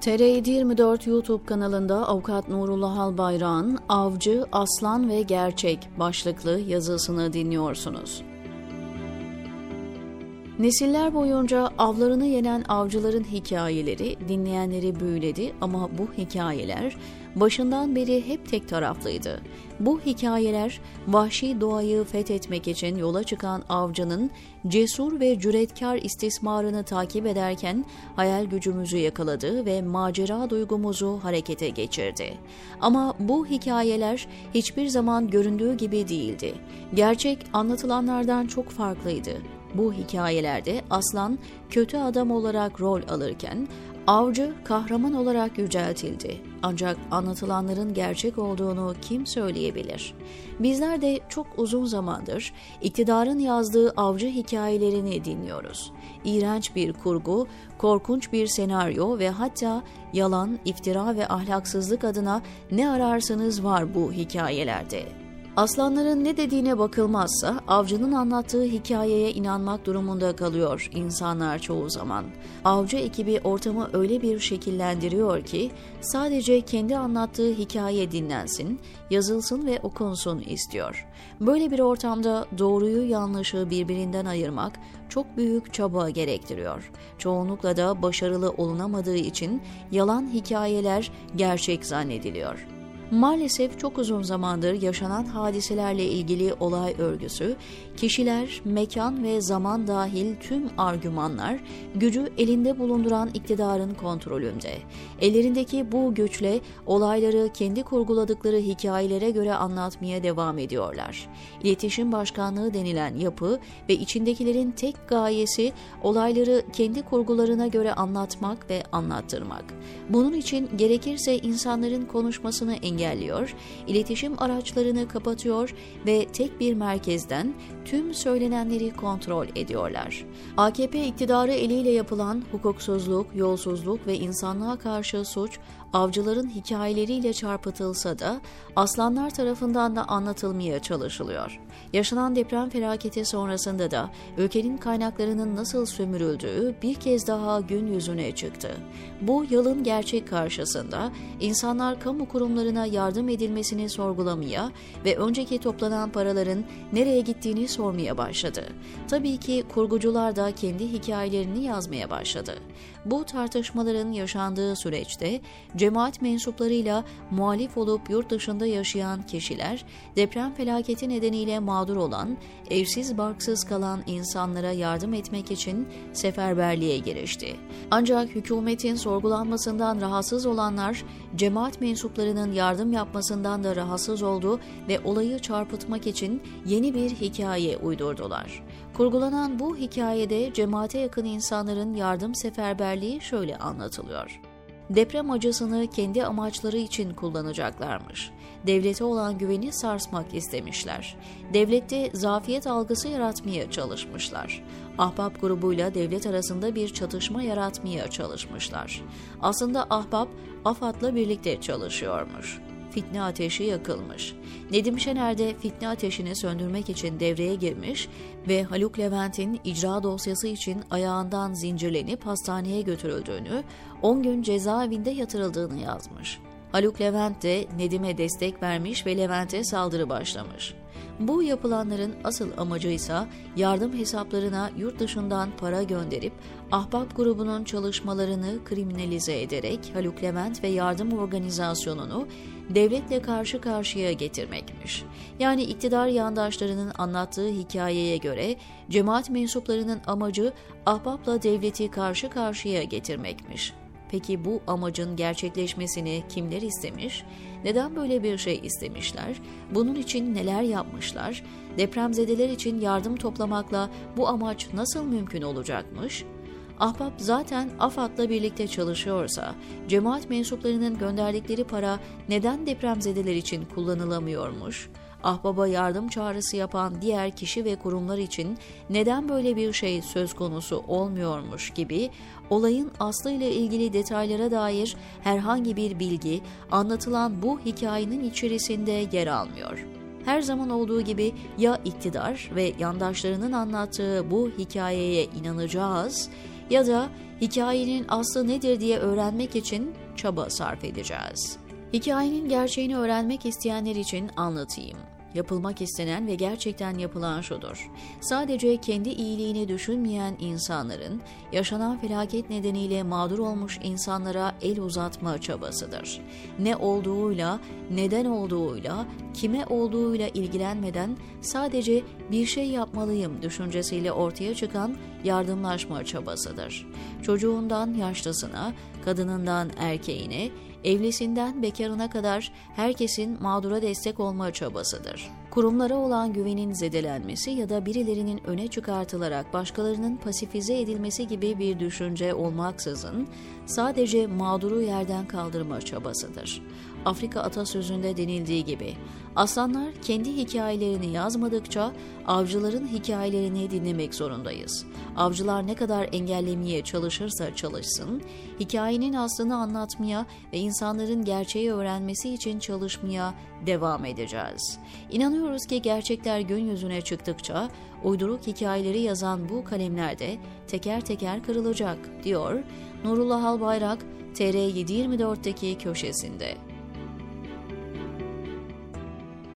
TR 24 YouTube kanalında Avukat Nurullah Albayrak'ın Avcı, Aslan ve Gerçek başlıklı yazısını dinliyorsunuz. Nesiller boyunca avlarını yenen avcıların hikayeleri dinleyenleri büyüledi ama bu hikayeler başından beri hep tek taraflıydı. Bu hikayeler vahşi doğayı fethetmek için yola çıkan avcının cesur ve cüretkar istismarını takip ederken hayal gücümüzü yakaladı ve macera duygumuzu harekete geçirdi. Ama bu hikayeler hiçbir zaman göründüğü gibi değildi. Gerçek anlatılanlardan çok farklıydı. Bu hikayelerde aslan kötü adam olarak rol alırken avcı kahraman olarak yüceltildi. Ancak anlatılanların gerçek olduğunu kim söyleyebilir? Bizler de çok uzun zamandır iktidarın yazdığı avcı hikayelerini dinliyoruz. İğrenç bir kurgu, korkunç bir senaryo ve hatta yalan, iftira ve ahlaksızlık adına ne ararsanız var bu hikayelerde. Aslanların ne dediğine bakılmazsa avcının anlattığı hikayeye inanmak durumunda kalıyor insanlar çoğu zaman. Avcı ekibi ortamı öyle bir şekillendiriyor ki sadece kendi anlattığı hikaye dinlensin, yazılsın ve okunsun istiyor. Böyle bir ortamda doğruyu yanlışı birbirinden ayırmak çok büyük çaba gerektiriyor. Çoğunlukla da başarılı olunamadığı için yalan hikayeler gerçek zannediliyor. Maalesef çok uzun zamandır yaşanan hadiselerle ilgili olay örgüsü, kişiler, mekan ve zaman dahil tüm argümanlar gücü elinde bulunduran iktidarın kontrolünde. Ellerindeki bu güçle olayları kendi kurguladıkları hikayelere göre anlatmaya devam ediyorlar. İletişim Başkanlığı denilen yapı ve içindekilerin tek gayesi olayları kendi kurgularına göre anlatmak ve anlattırmak. Bunun için gerekirse insanların konuşmasını engellemek engelliyor, iletişim araçlarını kapatıyor ve tek bir merkezden tüm söylenenleri kontrol ediyorlar. AKP iktidarı eliyle yapılan hukuksuzluk, yolsuzluk ve insanlığa karşı suç avcıların hikayeleriyle çarpıtılsa da aslanlar tarafından da anlatılmaya çalışılıyor. Yaşanan deprem felaketi sonrasında da ülkenin kaynaklarının nasıl sömürüldüğü bir kez daha gün yüzüne çıktı. Bu yılın gerçek karşısında insanlar kamu kurumlarına yardım edilmesini sorgulamaya ve önceki toplanan paraların nereye gittiğini sormaya başladı. Tabii ki kurgucular da kendi hikayelerini yazmaya başladı. Bu tartışmaların yaşandığı süreçte cemaat mensuplarıyla muhalif olup yurt dışında yaşayan kişiler, deprem felaketi nedeniyle mağdur olan, evsiz barksız kalan insanlara yardım etmek için seferberliğe girişti. Ancak hükümetin sorgulanmasından rahatsız olanlar, cemaat mensuplarının yardım yapmasından da rahatsız oldu ve olayı çarpıtmak için yeni bir hikaye uydurdular. Kurgulanan bu hikayede cemaate yakın insanların yardım seferberliği şöyle anlatılıyor deprem acısını kendi amaçları için kullanacaklarmış. Devlete olan güveni sarsmak istemişler. Devlette zafiyet algısı yaratmaya çalışmışlar. Ahbap grubuyla devlet arasında bir çatışma yaratmaya çalışmışlar. Aslında Ahbap AFAD'la birlikte çalışıyormuş fitne ateşi yakılmış. Nedim Şener de fitne ateşini söndürmek için devreye girmiş ve Haluk Levent'in icra dosyası için ayağından zincirlenip hastaneye götürüldüğünü, 10 gün cezaevinde yatırıldığını yazmış. Haluk Levent de Nedim'e destek vermiş ve Levent'e saldırı başlamış. Bu yapılanların asıl amacı ise yardım hesaplarına yurt dışından para gönderip Ahbap grubunun çalışmalarını kriminalize ederek Haluk Levent ve yardım organizasyonunu devletle karşı karşıya getirmekmiş. Yani iktidar yandaşlarının anlattığı hikayeye göre cemaat mensuplarının amacı Ahbap'la devleti karşı karşıya getirmekmiş. Peki bu amacın gerçekleşmesini kimler istemiş? Neden böyle bir şey istemişler? Bunun için neler yapmışlar? Depremzedeler için yardım toplamakla bu amaç nasıl mümkün olacakmış? Ahbap zaten AFAD'la birlikte çalışıyorsa, cemaat mensuplarının gönderdikleri para neden depremzedeler için kullanılamıyormuş? Ahbaba yardım çağrısı yapan diğer kişi ve kurumlar için neden böyle bir şey söz konusu olmuyormuş gibi olayın aslıyla ilgili detaylara dair herhangi bir bilgi anlatılan bu hikayenin içerisinde yer almıyor. her zaman olduğu gibi ya iktidar ve yandaşlarının anlattığı bu hikayeye inanacağız ya da hikayenin aslı nedir diye öğrenmek için çaba sarf edeceğiz. Hikayenin gerçeğini öğrenmek isteyenler için anlatayım. Yapılmak istenen ve gerçekten yapılan şudur. Sadece kendi iyiliğini düşünmeyen insanların yaşanan felaket nedeniyle mağdur olmuş insanlara el uzatma çabasıdır. Ne olduğuyla, neden olduğuyla, kime olduğuyla ilgilenmeden sadece bir şey yapmalıyım düşüncesiyle ortaya çıkan yardımlaşma çabasıdır. Çocuğundan yaşlısına, kadınından erkeğine, evlisinden bekarına kadar herkesin mağdura destek olma çabasıdır. Kurumlara olan güvenin zedelenmesi ya da birilerinin öne çıkartılarak başkalarının pasifize edilmesi gibi bir düşünce olmaksızın sadece mağduru yerden kaldırma çabasıdır. Afrika atasözünde denildiği gibi aslanlar kendi hikayelerini yazmadıkça avcıların hikayelerini dinlemek zorundayız. Avcılar ne kadar engellemeye çalışırsa çalışsın, hikayenin aslını anlatmaya ve insanların gerçeği öğrenmesi için çalışmaya devam edeceğiz. İnanıyoruz ki gerçekler gün yüzüne çıktıkça uyduruk hikayeleri yazan bu kalemler de teker teker kırılacak, diyor Nurullah Albayrak TR724'deki köşesinde.